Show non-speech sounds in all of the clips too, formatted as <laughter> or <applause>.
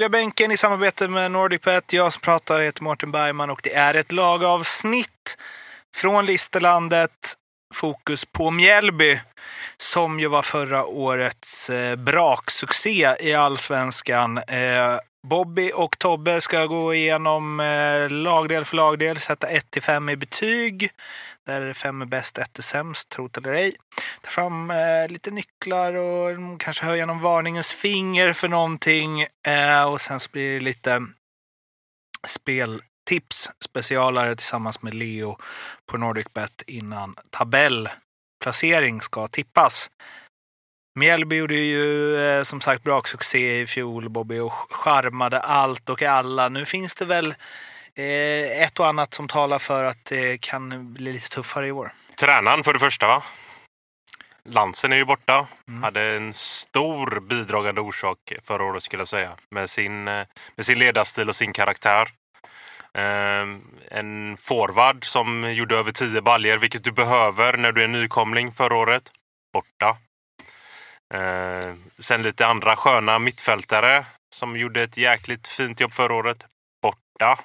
Det Ljugarbänken i samarbete med NordicBet. Jag som pratar heter Mårten Bergman och det är ett lagavsnitt från Listerlandet. Fokus på Mjällby som ju var förra årets eh, braksuccé i allsvenskan. Eh, Bobby och Tobbe ska gå igenom eh, lagdel för lagdel, sätta 1 till 5 i betyg. Där fem är bäst, ett är sämst, trot eller ej. Ta fram eh, lite nycklar och kanske höja någon varningens finger för någonting. Eh, och sen så blir det lite speltips, specialare tillsammans med Leo på NordicBet innan tabellplacering ska tippas. Mjällby gjorde ju eh, som sagt braksuccé i fjol, Bobby, och charmade allt och alla. Nu finns det väl ett och annat som talar för att det kan bli lite tuffare i år. Tränaren för det första va? Lansen är ju borta. Mm. Hade en stor bidragande orsak förra året skulle jag säga. Med sin, eh, med sin ledarstil och sin karaktär. Eh, en forward som gjorde över 10 baljer, vilket du behöver när du är nykomling förra året. Borta. Eh, sen lite andra sköna mittfältare som gjorde ett jäkligt fint jobb förra året. Borta.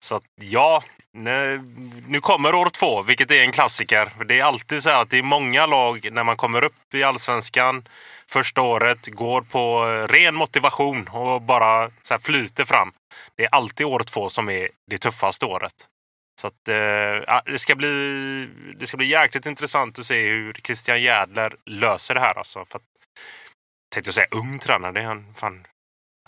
Så att ja, nu, nu kommer år två, vilket är en klassiker. Det är alltid så att det är många lag när man kommer upp i allsvenskan första året går på ren motivation och bara så flyter fram. Det är alltid år två som är det tuffaste året. Så att, eh, det, ska bli, det ska bli jäkligt intressant att se hur Christian Jädler löser det här. Alltså, för att, tänkte jag säga ung tränare, det är han, fan,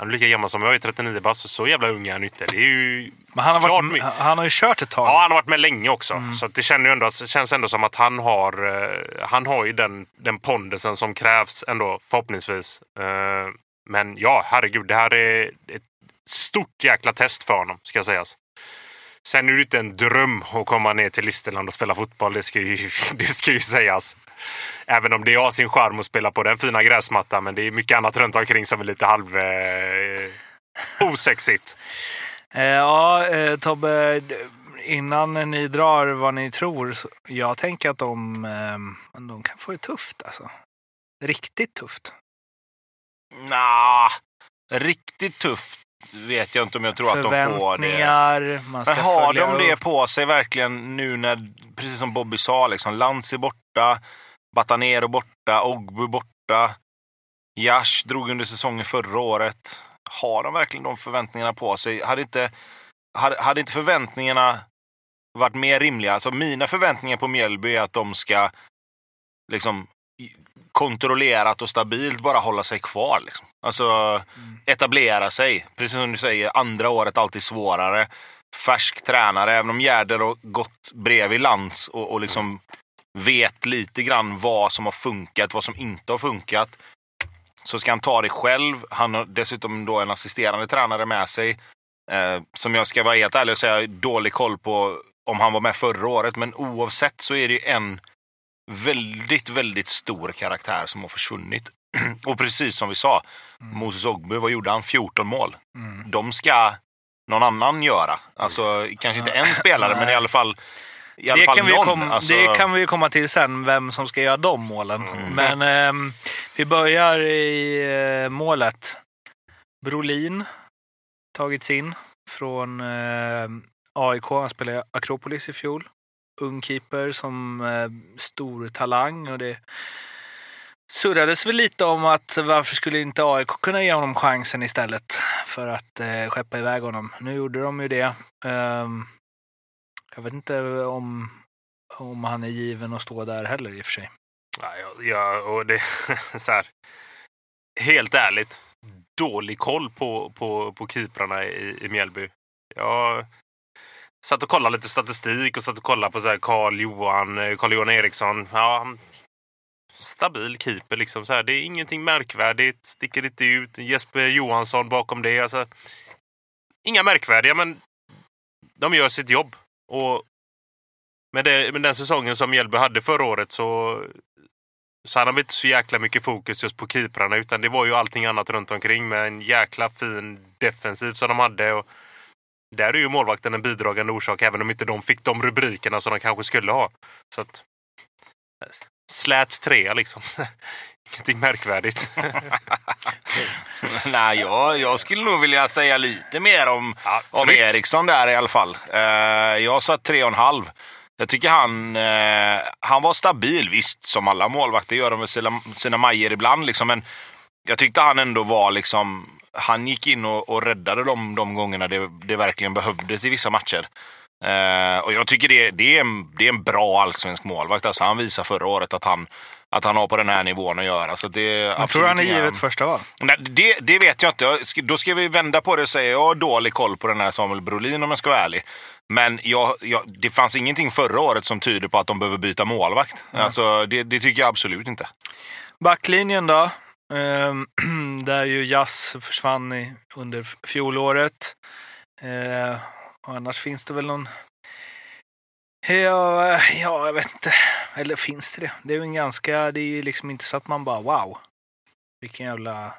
han är lika gammal som jag, är 39 bast. Så jävla ung är han inte. Det är ju Men han har, varit, han har ju kört ett tag. Ja, han har varit med länge också. Mm. Så det, känner ändå, känns ändå som att han har, uh, han har ju den, den pondusen som krävs ändå, förhoppningsvis. Uh, men ja, herregud, det här är ett stort jäkla test för honom, ska sägas. Sen är det inte en dröm att komma ner till Listerland och spela fotboll, det ska ju, <laughs> det ska ju sägas. Även om det har sin charm att spela på den fina gräsmattan. Men det är mycket annat runt omkring som är lite halv eh, osexigt. Eh, ja, eh, Tobbe, innan ni drar vad ni tror. Jag tänker att de, eh, de kan få det tufft alltså. Riktigt tufft. Nah, riktigt tufft vet jag inte om jag tror att de får det. Man ska Men har de det på sig verkligen nu när, precis som Bobby sa, liksom, Lantz är borta, Batanero borta, Ogbu borta. Jash drog under säsongen förra året. Har de verkligen de förväntningarna på sig? Hade inte, hade, hade inte förväntningarna varit mer rimliga? Alltså mina förväntningar på Mjällby är att de ska liksom kontrollerat och stabilt bara hålla sig kvar. Liksom. Alltså mm. etablera sig. Precis som du säger, andra året alltid svårare. Färsk tränare, även om Gärder har gått bredvid lands och, och liksom vet lite grann vad som har funkat, vad som inte har funkat. Så ska han ta det själv. Han har dessutom då en assisterande tränare med sig. Eh, som jag ska vara helt ärlig och säga, dålig koll på om han var med förra året. Men oavsett så är det en väldigt, väldigt stor karaktär som har försvunnit. <clears throat> och precis som vi sa, mm. Moses Ogbu, vad gjorde han? 14 mål. Mm. De ska någon annan göra. Alltså kanske inte en spelare, men i alla fall i alla det, fall kan någon. vi kom, alltså... det kan vi komma till sen, vem som ska göra de målen. Mm. Men eh, vi börjar i eh, målet. Brolin tagits in från eh, AIK. Han spelade Akropolis i fjol. Ung keeper som eh, stor talang. Och det surrades väl lite om att varför skulle inte AIK kunna ge honom chansen istället för att eh, skeppa iväg honom. Nu gjorde de ju det. Um, jag vet inte om, om han är given att stå där heller i och för sig. Ja, ja och det <laughs> så här, Helt ärligt, dålig koll på, på, på keeprarna i, i Mjällby. Jag satt och kollade lite statistik och satt och kollade på Carl Johan, eh, Carl Johan Eriksson. Ja, stabil keeper liksom. Så här, det är ingenting märkvärdigt, sticker inte ut. Jesper Johansson bakom det. Alltså, inga märkvärdiga, men de gör sitt jobb. Och med, det, med den säsongen som Mjällby hade förra året så, så hade vi inte så jäkla mycket fokus just på keeprarna utan det var ju allting annat runt omkring med en jäkla fin defensiv som de hade. Och där är ju målvakten en bidragande orsak även om inte de fick de rubrikerna som de kanske skulle ha. Så att, slät trea liksom. <laughs> Ingenting märkvärdigt. <laughs> Nej, jag, jag skulle nog vilja säga lite mer om, Ja, om. Eriksson där i alla fall. Eh, jag sa tre och en halv. Jag tycker han, eh, han var stabil, visst som alla målvakter gör de med sina, sina majer ibland. Liksom, men jag tyckte han ändå var liksom, han gick in och, och räddade de, de gångerna det, det verkligen behövdes i vissa matcher. Eh, och jag tycker det, det, är en, det är en bra allsvensk målvakt. Alltså, han visade förra året att han, att han har på den här nivån att göra. Så det, Jag tror han är givet första val. Nej, det, det vet jag inte. Jag Då ska vi vända på det och säga jag har dålig koll på den här Samuel Brolin om jag ska vara ärlig. Men jag, jag, det fanns ingenting förra året som tyder på att de behöver byta målvakt. Alltså, det, det tycker jag absolut inte. Backlinjen då. <clears throat> Där ju Jazz försvann i, under fjolåret. Eh, och annars finns det väl någon... Ja, ja, jag vet inte. Eller finns det det? Det är ju en ganska... Det är ju liksom inte så att man bara wow. Vilken jävla...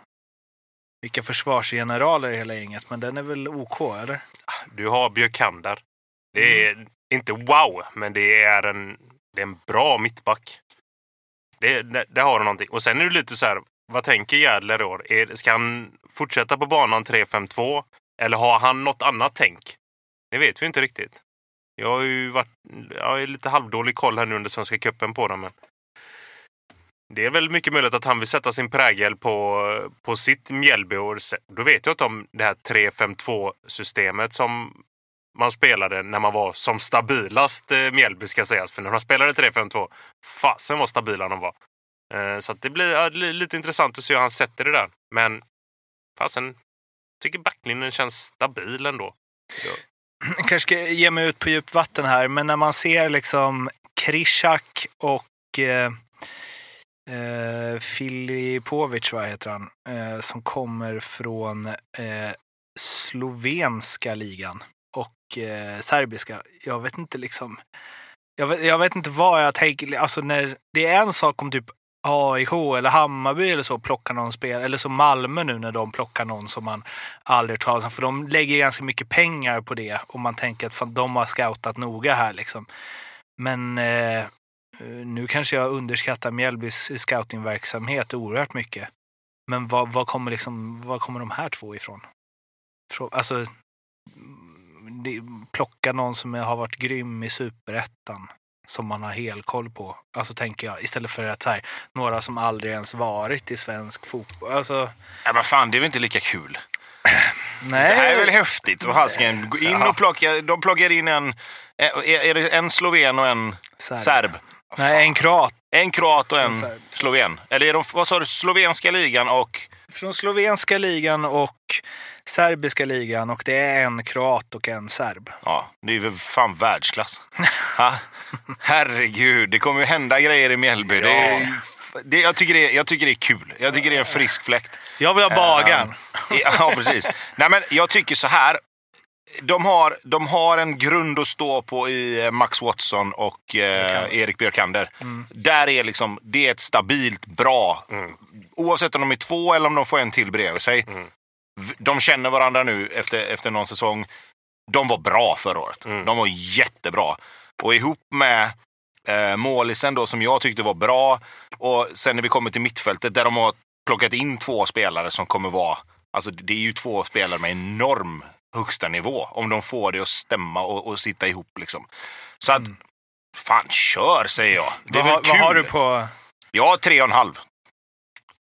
Vilka försvarsgeneraler i hela gänget. Men den är väl OK, eller? Du har Björkander. Det är inte wow, men det är en, det är en bra mittback. Det, det, det har du någonting. Och sen är det lite så här, vad tänker Jädler i år? Är, ska han fortsätta på banan 3-5-2? Eller har han något annat tänk? Det vet vi inte riktigt. Jag har ju varit jag har lite halvdålig koll här nu under Svenska cupen på dem. Men det är väl mycket möjligt att han vill sätta sin prägel på, på sitt Mjällby. Då vet jag inte om det här 3-5-2 systemet som man spelade när man var som stabilast eh, Mjällby ska sägas. För när man spelade 3-5-2, fasen vad stabila de var. Eh, så att det blir ja, lite intressant att se hur han sätter det där. Men fasen, tycker backlinjen känns stabil ändå. Ja. Jag kanske ska ge mig ut på djupt vatten här, men när man ser liksom Krishak och eh, eh, Filipovic, vad heter han, eh, som kommer från eh, slovenska ligan och eh, serbiska. Jag vet inte liksom. Jag vet, jag vet inte vad jag tänker. Alltså när det är en sak om typ AIK eller Hammarby eller så plockar någon spel, eller som Malmö nu när de plockar någon som man aldrig hört talas om. För de lägger ganska mycket pengar på det och man tänker att fan, de har scoutat noga här liksom. Men eh, eh nu kanske jag underskattar Mjällbys scoutingverksamhet oerhört mycket. Men vad, vad, kommer liksom, vad kommer de här två ifrån? Frå, alltså, mm, plocka någon som har varit grym i superettan som man har helkoll på. Alltså tänker jag, istället för att så här, några som aldrig ens varit i svensk fotboll. Alltså, Ja, men fan, det är väl inte lika kul? <clears throat> nej. Det här är väl häftigt. Och hasken, gå in och plocka, de plockar in en, är, är det en sloven och en Serb. serb. Nej, en kroat. En kroat och En en serb. sloven. Eller är de, vad sa du, slovenska ligan och... Från slovenska ligan och serbiska ligan och det är en kroat och en serb. Ja, det är ju fan världsklass. ha? Herregud, det kommer ju hända grejer i Mjällby. Det är, det, jag, tycker det är, jag tycker det är kul. Jag tycker det är en frisk fläkt. Jag vill ha bagaren. Ja, precis. Nej, men jag tycker så här. De har, de har en grund att stå på i eh, Max Watson och eh, Erik Björkander. Där är liksom, det är ett stabilt, bra, oavsett om de är två eller om de får en till bredvid sig. V- De känner varandra nu efter, efter någon säsong. De var bra förra året. De var jättebra. Och ihop med eh, målisen då, som jag tyckte var bra. Och sen när vi kommer till mittfältet där de har plockat in två spelare som kommer vara... Alltså det är ju två spelare med enorm högsta nivå. Om de får det att stämma och, och sitta ihop liksom. Så att, fan kör säger jag. Det är vad, väl har- kul. vad har du på Jag har tre och en halv.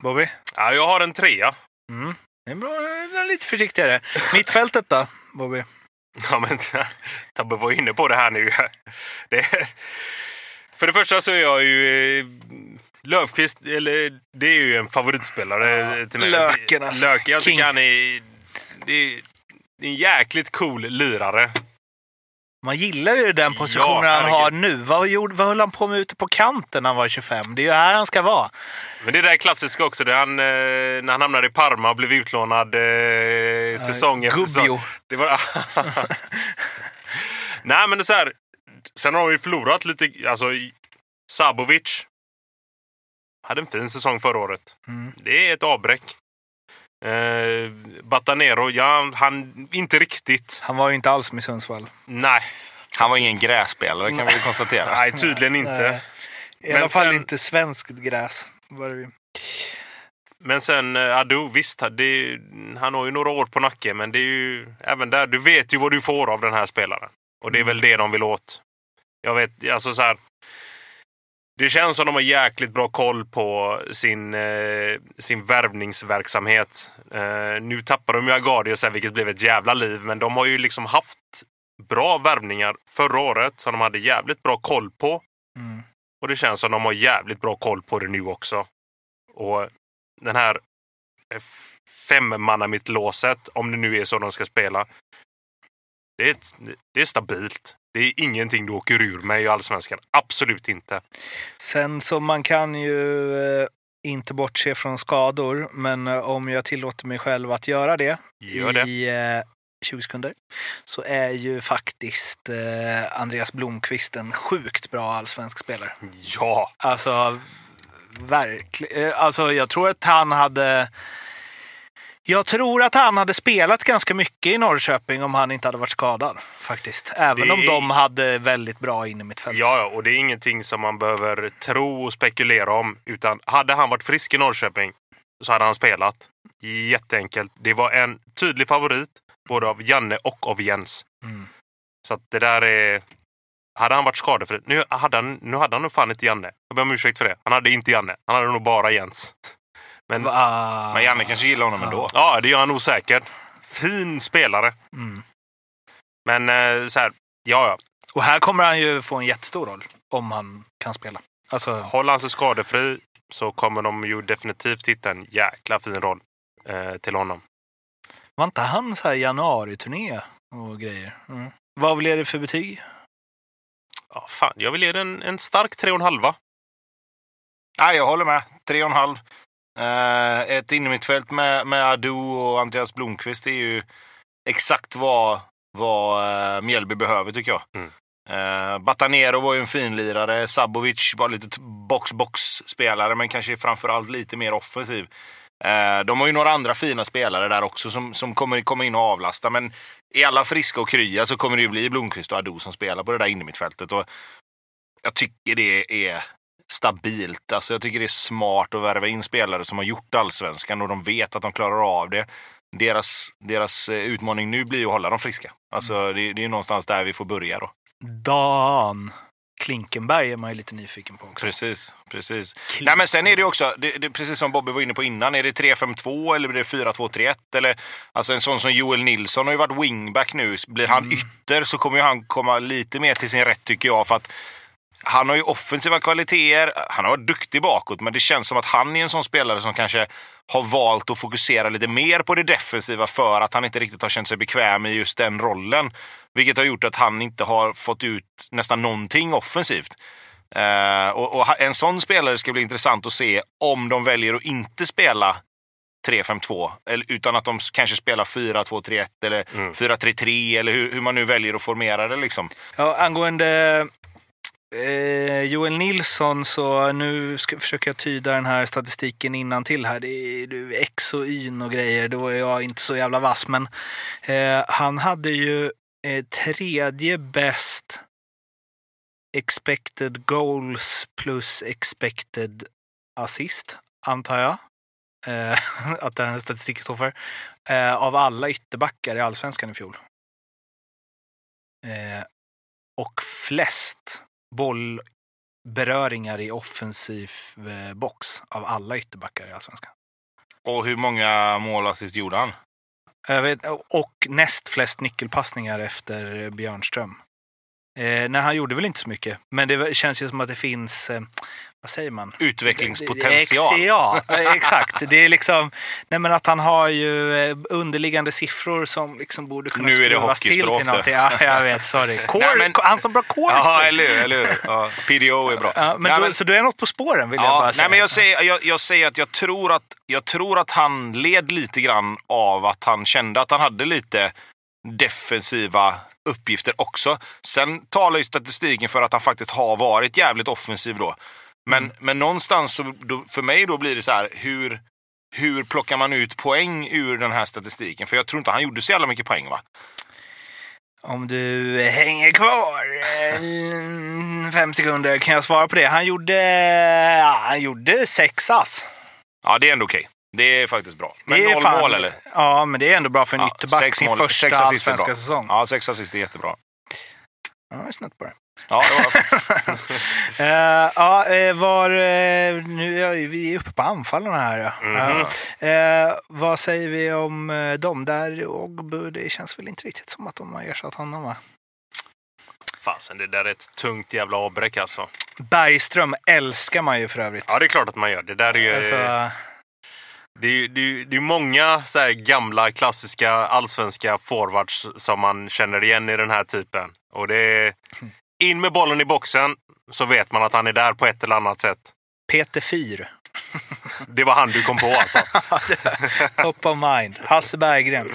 Bobby? Ja, jag har en trea. Mm. Det är bra, lite försiktigare. Mittfältet då, Bobby? Ja, men <laughs> Tabbe var inne på det här nu. <laughs> Det, för det första så är jag ju... eh, Löfqvist, eller det är ju en favoritspelare till mig. Löken, alltså. Löken, jag King. tycker han är det är en jäkligt cool lirare. Man gillar ju den positionen Ja, han har nu. Vad, gjorde, vad höll han på med ute på kanten när han var 25? Det är ju här han ska vara. Men det är det där klassiska också. Det han, eh, när han hamnade i Parma och blev utlånad eh, säsong efter säsong. Det var... <laughs> Nej, men det är så här. Sen har vi förlorat lite. Alltså, Sabovic hade en fin säsong förra året. Mm. Det är ett avbräck. Eh, Batanero, ja, han inte riktigt. Han var ju inte alls med Sundsvall. Nej, Han var ingen grässpelare kan vi ju konstatera. nej tydligen inte. Nej. I Men alla fall sen- inte svenskt gräs. Var det ju. Men sen eh, Adu, visst, det, han har ju några år på nacken, men det är ju även där, du vet ju vad du får av den här spelaren. Och det är väl det de vill åt. Jag vet, alltså så här. Det känns som de har jäkligt bra koll på sin, eh, sin värvningsverksamhet. Eh, nu tappar de ju Agadio sen, vilket blev ett jävla liv, men de har ju liksom haft bra värvningar förra året som de hade jävligt bra koll på. Mm. Och det känns som de har jävligt bra koll på det nu också. Och den här femmannamittlåset, om det nu är så de ska spela. Det är, det är stabilt. Det är ingenting du åker ur med i Allsvenskan. Absolut inte. Sen så man kan ju eh, inte bortse från skador, men eh, om jag tillåter mig själv att göra det, Gör det. i eh, 20 sekunder så är ju faktiskt eh, Andreas Blomqvist en sjukt bra allsvensk spelare. Ja! Alltså, verkligen. Alltså, jag tror att han hade... Jag tror att han hade spelat ganska mycket i Norrköping om han inte hade varit skadad. Faktiskt. Även Det om de hade väldigt bra in i mitt fält. Ja, ja, och det är ingenting som man behöver tro och spekulera om. Utan hade han varit frisk i Norrköping så hade han spelat. Jätteenkelt. Det var en tydlig favorit både av Janne och av Jens. Mm. Så att det där är... Hade han varit skadefri... Nu hade han, nu hade han nog fan inte Janne. Jag ber om ursäkt för det. Han hade inte Janne. Han hade nog bara Jens. Men Va? Men Janne kanske gillar honom ändå. ja, det gör han nog säkert. Fin spelare. Mm. Men eh, så här, ja, ja. Och här kommer han ju få en jättestor roll om han kan spela. Alltså, Håller han sig skadefri så kommer de ju definitivt hitta en jäkla fin roll eh, till honom. var inte han så här januari-turné och grejer? Mm. Vad blev det för betyg? Ja, fan, jag vill ge den en stark tre och en halva. Nej, jag håller med. Tre och en halv. Eh, ett innermittfält med, med Adu och Andreas Blomqvist är ju exakt vad, vad eh, Mjällby behöver tycker jag. Mm. Eh, Batanero var ju en finlirare. Sabovic var lite box-box-spelare, men kanske framförallt lite mer offensiv. Eh, de har ju några andra fina spelare där också som, som kommer komma in och avlasta, men är alla friska och krya så kommer det ju bli Blomqvist och Adu som spelar på det där innermittfältet. Och jag tycker det är stabilt. Alltså jag tycker det är smart att värva in spelare som har gjort allsvenskan och de vet att de klarar av det. Deras, deras eh, utmaning nu blir att hålla dem friska. Alltså det, det är någonstans där vi får börja då. Dan Klinkenberg är man ju lite nyfiken på också. Precis, precis. Nej, men sen är det också, det, det, precis som Bobby var inne på innan, är det 3-5-2 eller blir det 4-2-3-1? Eller, alltså en sån som Joel Nilsson har ju varit wingback nu. Blir han ytter så kommer han komma lite mer till sin rätt tycker jag. För att han har ju offensiva kvaliteter, han har varit duktig bakåt, men det känns som att han är en sån spelare som kanske har valt att fokusera lite mer på det defensiva för att han inte riktigt har känt sig bekväm i just den rollen. Vilket har gjort att han inte har fått ut nästan någonting offensivt. Eh, och, och en sån spelare ska bli intressant att se om de väljer att inte spela 3-5-2, eller- utan att de kanske spelar 4-2-3-1 eller 4-3-3 eller hur, hur man nu väljer att formera det. Liksom. Ja, angående eh, Joel Nilsson så nu ska, försöker jag tyda den här statistiken innan till här. Det är du, X och Y och grejer. Då är jag inte så jävla vass. Men eh, han hade ju eh, tredje bäst expected goals plus expected assist, antar jag. Eh, <laughs> att den här statistiken står för. Eh, av alla ytterbackar i allsvenskan i fjol. Eh, och flest bollberöringar i offensiv eh, box av alla ytterbackar i allsvenskan. Och hur många mål och assist gjorde han? Vet, och näst flest nyckelpassningar efter Björnström. Eh, nej, han gjorde väl inte så mycket, men det känns ju som att det finns, eh, vad säger man? Utvecklingspotential. Ja, exakt. Det är liksom, nej men att han har ju eh, underliggande siffror som liksom borde kunna Nu är det skruvas till till någonting. Ja, jag <laughs> vet, sorry. Core, men- Han som bra core. Ja, eller hur? Eller hur? Ja, PDO är bra. Ja, men Nej, då, Så du är något på spåren vill jag bara Ja, säga. nej, men jag, säger, jag, jag säger att jag tror att jag tror att han led lite grann av att han kände att han hade lite defensiva uppgifter också. Sen talar ju statistiken för att han faktiskt har varit jävligt offensiv då. Men, Mm. men någonstans, så, då, för mig då blir det så här, hur, hur plockar man ut poäng ur den här statistiken? För jag tror inte han gjorde så jävla mycket poäng va? Om du hänger kvar eh, fem sekunder kan jag svara på det. Han gjorde, ja, han gjorde sex ass. Ja, det är ändå okej. Det är faktiskt bra. Men Det noll fan- mål eller? Ja, men det är ändå bra för en Ja, ytterback sin mål- första allsvenska säsong. Ja, sex assist är jättebra. Ja, jag är snett på det. Ja, det var faktiskt. <laughs> Eh, ja, eh, var, eh, nu är vi är uppe på anfallarna här. Ja. Eh, vad säger vi om dem? Där Ogbu, det känns väl inte riktigt som att de har ersatt honom va? Fasen, det där är ett tungt jävla avbräck alltså. Bergström älskar man ju för övrigt. Ja, det är klart att man gör. Det där är ju... Alltså, Det är, det är, det är många så här gamla klassiska allsvenska forwards som man känner igen i den här typen. Och det är in med bollen i boxen så vet man att han är där på ett eller annat sätt. Peter Fyr, Det var han du kom på alltså. <laughs> top of mind. Hasse Berggren.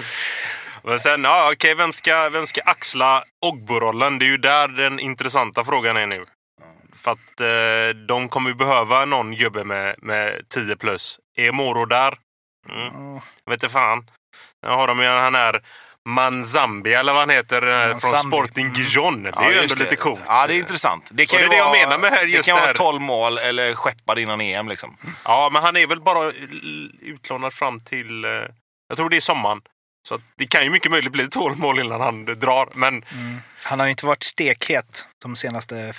Men sen, ja okej, vem, ska, vem ska axla Ogbo-rollen? Det är ju där den intressanta frågan är nu. För att eh, de kommer ju behöva någon gubbe med, med 10 plus. Är Moro där? Mm. Ja, Vet inte fan. Nu har de ju han här Manzambi eller vad han heter eh, från Manzambi. Sporting Gijon. Det är Ja, ju ändå lite coolt. Ja, det är intressant. Det, kan Och ju det är det jag vara, menar med här, det just kan det vara här. 12 mål eller skeppad innan EM. Liksom. Ja, men han är väl bara utlånad fram till... eh, Jag tror det är sommaren. Så det kan ju mycket möjligt bli 12 mål innan han drar. Men Mm. Han har ju inte varit stekhet de senaste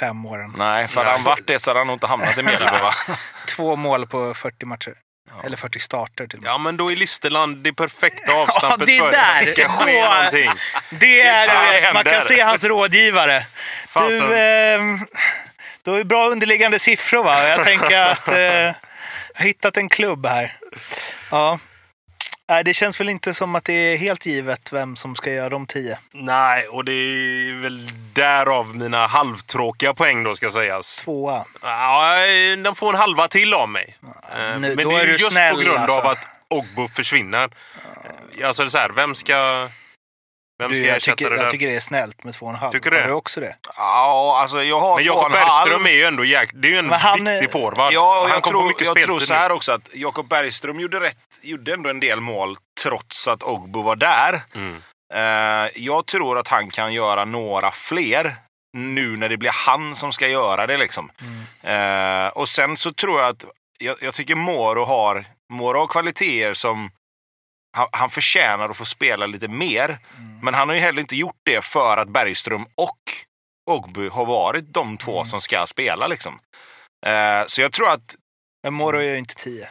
fem åren. Nej, för hade han varit det så hade han nog inte hamnat i <laughs> Mjällby. Två mål på 40 matcher. Eller 40 starter med. ja, men då är Listerland det perfekta avstampet det är för där. att det ska ske Då- någonting. Det är, Där du vet, man kan se hans rådgivare. Fasen. Du, eh, du har ju bra underliggande siffror va? Jag tänker att <laughs> eh, jag har hittat en klubb här. Ja. Nej, det känns väl inte som att det är helt givet vem som ska göra de tio. Nej, och det är väl därav mina halvtråkiga poäng då ska sägas. Tvåa. Ja, de får en halva till av mig. Eh, nu- Men då det är ju just snäll, på grund alltså. av att Ogbo försvinner. Eh, Alltså så här, vem ska... Vem Du, ska jag, tycker, det där? jag tycker det är snällt med två och en halv. Tycker du det? Har du också det? Ja, alltså jag har Men två och Jakob. Bergström är ju ändå jäk... det är ju en Men han viktig forward. Ja, och han jag, tror, jag tror så nu. här också att Jakob Bergström gjorde, rätt, gjorde ändå en del mål trots att Ogbo var där. Mm. Eh, jag tror att han kan göra några fler nu när det blir han som ska göra det. Liksom. Eh, och sen så tror jag att jag, jag tycker Moro har, Moro har kvaliteter som han, han förtjänar att få spela lite mer. Men han har ju heller inte gjort det för att Bergström och Ogbu har varit de två som ska spela. Liksom. Eh, så jag tror att Men Moro är ju inte tio.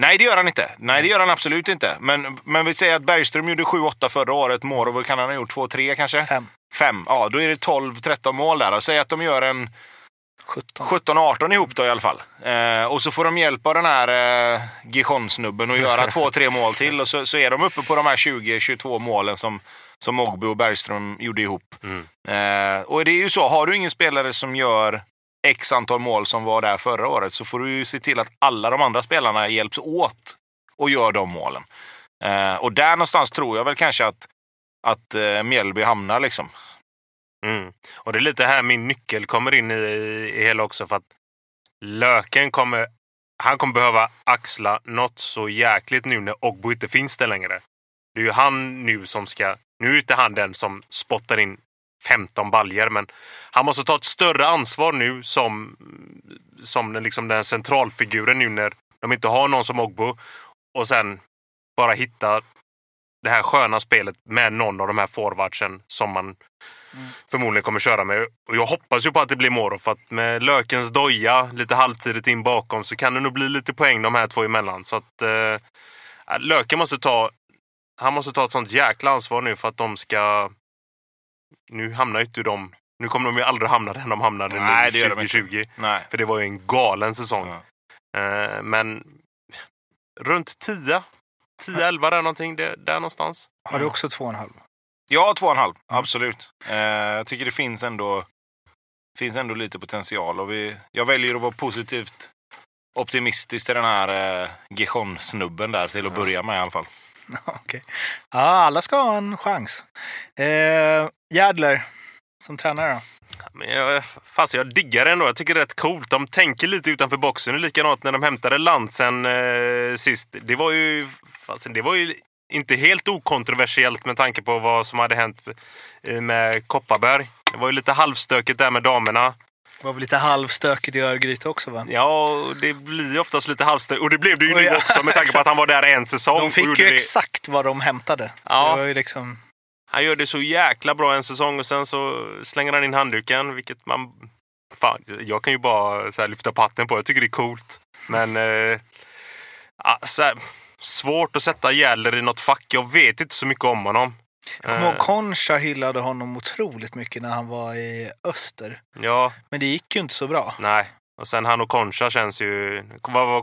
Nej, det gör han inte. Nej, det gör han absolut inte. Men, men vi säger att Bergström gjorde 7-8 förra året. Moro kan han ha gjort 2-3 kanske? Fem. 5. Ja, då är det 12-13 mål där. Säg att de gör en 17. 17-18 ihop då i alla fall. Eh, och så får de hjälp av den här eh, Gijon-snubben att göra <laughs> 2-3 mål till. Och så, så är de uppe på de här 20-22 målen som, som Ogbu och Bergström gjorde ihop. Mm. Eh, och det är ju så, har du ingen spelare som gör x antal mål som var där förra året så får du ju se till att alla de andra spelarna hjälps åt och gör de målen. Eh, och där någonstans tror jag väl kanske att, att eh, Mjällby hamnar liksom. Mm. Och det är lite här min nyckel kommer in i, i hela också. För att Löken kommer, han kommer behöva axla något så jäkligt nu när Ogbo inte finns där längre. Det är ju han nu som ska... Nu är inte han den som spottar in 15 baljer men han måste ta ett större ansvar nu som, som den, liksom den centralfiguren nu när de inte har någon som Ogbo. Och sen bara hitta det här sköna spelet med någon av de här forwardsen som man förmodligen kommer köra med. Och jag hoppas ju på att det blir Moro för att med Lökens doja lite halvtidigt in bakom så kan det nog bli lite poäng de här två emellan. Så att eh, Löken måste ta han måste ta ett sånt jäkla ansvar nu för att de ska... Nu hamnar ju inte de... Nu kommer de ju aldrig hamna där de hamnade Nej, nu det gör de inte. 2020. Nej. För det var ju en galen säsong. Ja. Eh, men runt 10, 10-11 där någonting. Det, där någonstans. Har du också två och en halv? Ja, två och en halv. Absolut. Eh, jag tycker det finns ändå, finns ändå lite potential. Och vi, jag väljer att vara positivt optimistisk till den här eh, Gijon-snubben där till att börja med i alla fall. <laughs> Okej. Ja, alla ska ha en chans. Eh, Jädler som tränare då? Men jag, fast jag diggar det ändå. Jag tycker det är rätt coolt. De tänker lite utanför boxen. Likadant när de hämtade Lansen eh, sist. Det var ju... Fast, det var ju inte helt okontroversiellt med tanke på vad som hade hänt eh, med Kopparberg. Det var ju lite halvstökigt där med damerna. Det var väl lite halvstökigt i Örgryte också va? Ja, det blir oftast lite halvstö Och det blev det ju nu också med <laughs> tanke på att han var där en säsong. De fick ju det. exakt vad de hämtade. Ja. Det var ju liksom... Han gör det så jäkla bra en säsong och sen så slänger han in handduken, vilket man... Fan, jag kan ju bara lyfta på hatten på. Jag tycker det är coolt. Men... Eh, så här, svårt att sätta Gäller i något fack. Jag vet inte så mycket om honom. Jag kommer ihåg Eh, Concha hyllade honom otroligt mycket när han var i öster. ja, Men det gick ju inte så bra. nej. Och sen han och Concha känns ju...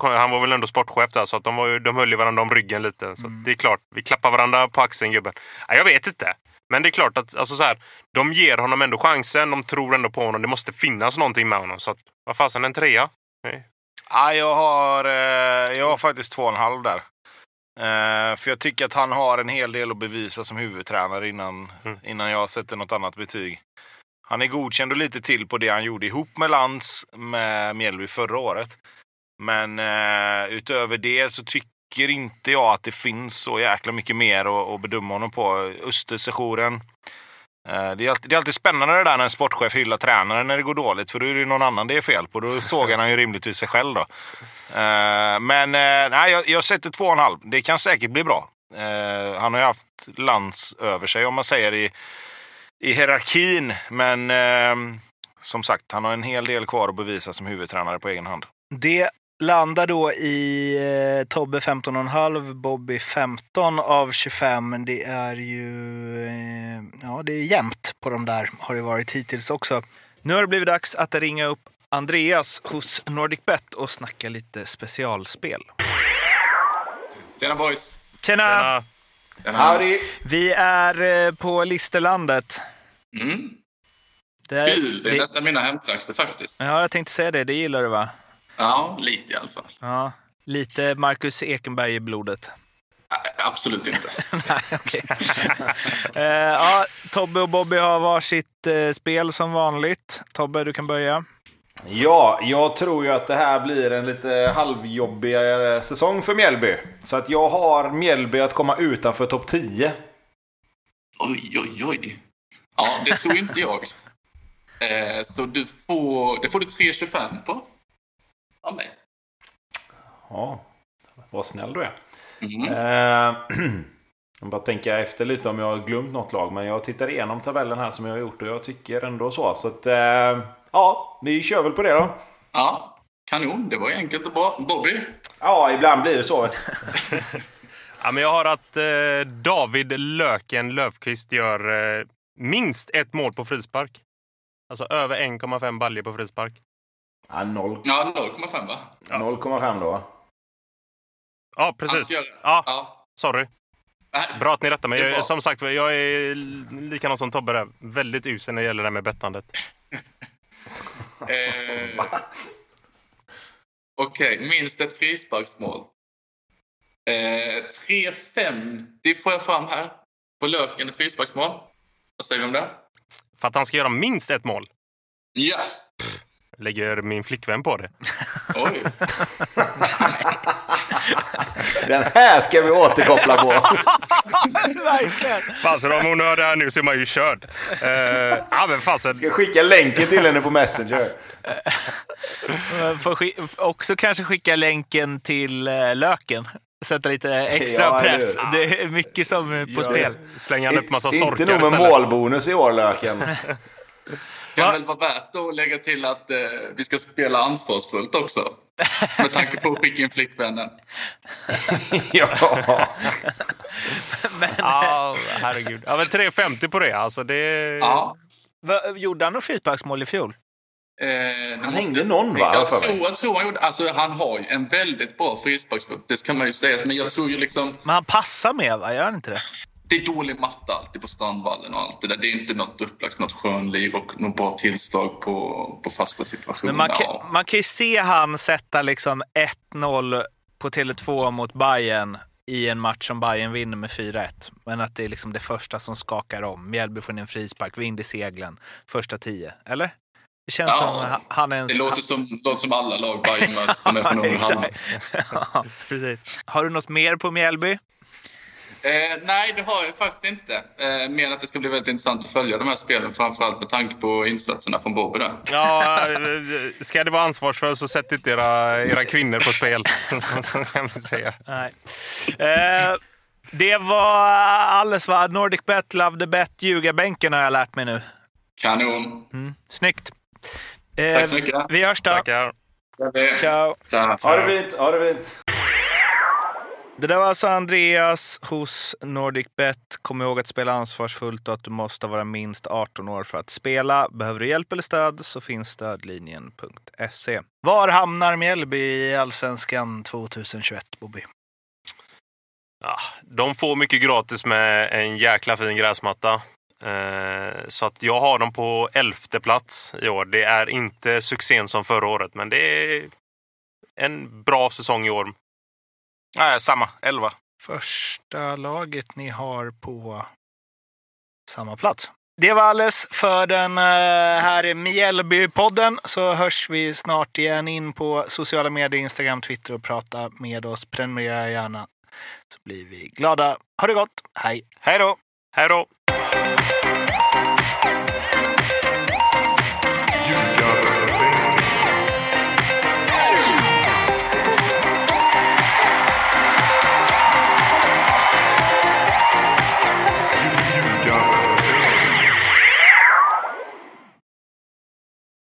Han var väl ändå sportchef där, så att de, var ju, de höll ju varandra om ryggen lite. Så att det är klart, vi klappar varandra på axeln gubben. Nej, jag vet inte. Men det är klart att alltså, så här, de ger honom ändå chansen. De tror ändå på honom. Det måste finnas någonting med honom. Så att, vad fasen, en trea? Nej. Ja, jag, har, eh, jag har faktiskt två och en halv där. Eh, för jag tycker att han har en hel del att bevisa som huvudtränare innan, Mm. innan jag sätter något annat betyg. Han är godkänd och lite till på det han gjorde ihop med Lantz med Mjällby förra året. Men eh, utöver det så tycker Tycker inte jag att det finns så jäkla mycket mer att, att bedöma honom på. Östersessionen. Eh, det, är alltid, det är alltid spännande det där när en sportchef hyllar tränaren när det går dåligt. För då är det någon annan det är fel på. Då sågar han ju rimligtvis sig själv då. Eh, men eh, nej, jag, jag sätter två och en halv. Det kan säkert bli bra. Han har ju haft lands över sig om man säger i, i hierarkin. Men som sagt, han har en hel del kvar att bevisa som huvudtränare på egen hand. Det landar då i eh, Tobbe 15,5, Bobby 15 av 25. Det är ju eh, ja, det är jämnt på de där, har det varit hittills också. Nu har det blivit dags att ringa upp Andreas hos NordicBet och snacka lite specialspel. Tjena boys! Tjena! Tjena. Tjena. Vi är eh, på Listerlandet. Mm. Det är, Kul! Det är det- nästan mina hemtrakter faktiskt. Ja, jag tänkte säga det. Det gillar du va? Ja, lite i alla fall. Ja. Lite Marcus Ekenberg i blodet. Absolut inte. <laughs> Nej. <laughs> Eh, ja, Tobbe och Bobby har varsitt eh, spel som vanligt. Tobbe, du kan börja. Ja, jag tror ju att det här blir en lite halvjobbigare säsong för Mjällby. Så att jag har Mjällby att komma utanför topp 10. Oj, oj, oj. Ja, det tror inte jag. <laughs> Eh, så du får, det får du 3,25 på. Av mig. Ja, vad snäll du är. Mm. Eh, <clears throat> jag bara tänka efter lite om jag har glömt något lag. Men jag tittar igenom tabellen här som jag har gjort och jag tycker ändå så. Så att, eh, ja, vi kör väl på det då. Ja, kanon. Det var ju enkelt och bra. Bobby? Ja, ibland blir det så. <laughs> Ja, men jag har att eh, David Löken Löfqvist gör eh, minst ett mål på frispark. Alltså över 1,5 baljer på frispark. Ja, 0 Ja, 0,5 va? 0,5 då. Ja, precis. Ja, ja. sorry. Nej, Bra att ni rättar mig. Som sagt, jag är likadan som Tobbe där. Väldigt usel när det gäller det här med bettandet. <laughs> Eh, Okej, minst ett frisparksmål. Eh, 3,50 får jag fram här. På Löken ett frisparksmål. Vad säger vi om det? För att han ska göra minst ett mål Ja! Lägger min flickvän på det. Oj! <laughs> Den här ska vi återkoppla på. Verkligen! Fasen, om hon hör det här nu så är man ju körd. Eh, ja, men fasen. Ska skicka länken till henne på Messenger. Får sk- också kanske skicka länken till eh, Löken. Sätta lite extra Ja, press. hur? Det är mycket som är på Ja. spel. Slänger han upp massa sorkar Inte nog med istället. målbonus i år, Löken. <laughs> Kan väl vara värt att lägga till att eh, vi ska spela ansvarsfullt också. Med tanke på att skicka in flickvännen. <laughs> ja. Ja, herregud. Ja, men 3,50 på det. Alltså, det... Ja. Va, gjorde han något frisparksmål i fjol? Eh, Han måste- hängde någon, va? Jag tror, jag tror han gjorde... Alltså han har ju en väldigt bra frisparksfot. Det kan man ju säga. Men jag tror ju liksom... Men han passar med, va? Gör han inte det? Det är dålig matta alltid på Strandvallen och allt det där. Det är inte något upplagt något skönliv och något bra tillslag på, på fasta situationer. Men man kan, Ja. man kan ju se han sätta liksom 1-0 på Tele2 mot Bayern i en match som Bayern vinner med 4-1. Men att det är liksom det första som skakar om. Mjällby får in en frispark, vind i seglen, första tio. Eller? Det känns Ja, som ha- han är en... Det låter som, låter som alla lag Bayern möter som är från. <laughs> <laughs> Har du något mer på Mjällby? Eh, nej, det har jag faktiskt inte. Eh, mer att det ska bli väldigt intressant att följa de här spelen, framförallt med tanke på insatserna från Bobby där. Ja, eh, ska det vara ansvarsfullt så sätt inte era, era kvinnor på spel. Så <laughs> kan vi säga. Nej. Eh, det var alldeles vad Nordic Bet, Love the Bet, ljugarbänken har jag lärt mig nu. Kanon! Mm. Snyggt. Eh, Tack så mycket. Vi hörs då. Tackar. Ciao. Ciao. Ha det fint, ha det fint. Det där var alltså Andreas hos Nordicbet. Kom ihåg att spela ansvarsfullt och att du måste vara minst 18 år för att spela. Behöver du hjälp eller stöd så finns stödlinjen.se. Var hamnar Mjällby i Allsvenskan 2021, Bobby? Ja, de får mycket gratis med en jäkla fin gräsmatta. Eh, så att jag har dem på elfte plats i år. Det är inte succén som förra året, men det är en bra säsong i år. Nej, samma. 11. Första laget ni har på samma plats. Det var alles för den eh, här Mjällby-podden. Så hörs vi snart igen in på sociala medier, Instagram, Twitter och prata med oss. Prenumerera gärna så blir vi glada. Ha det gott. Hej! Hej då! Hej då!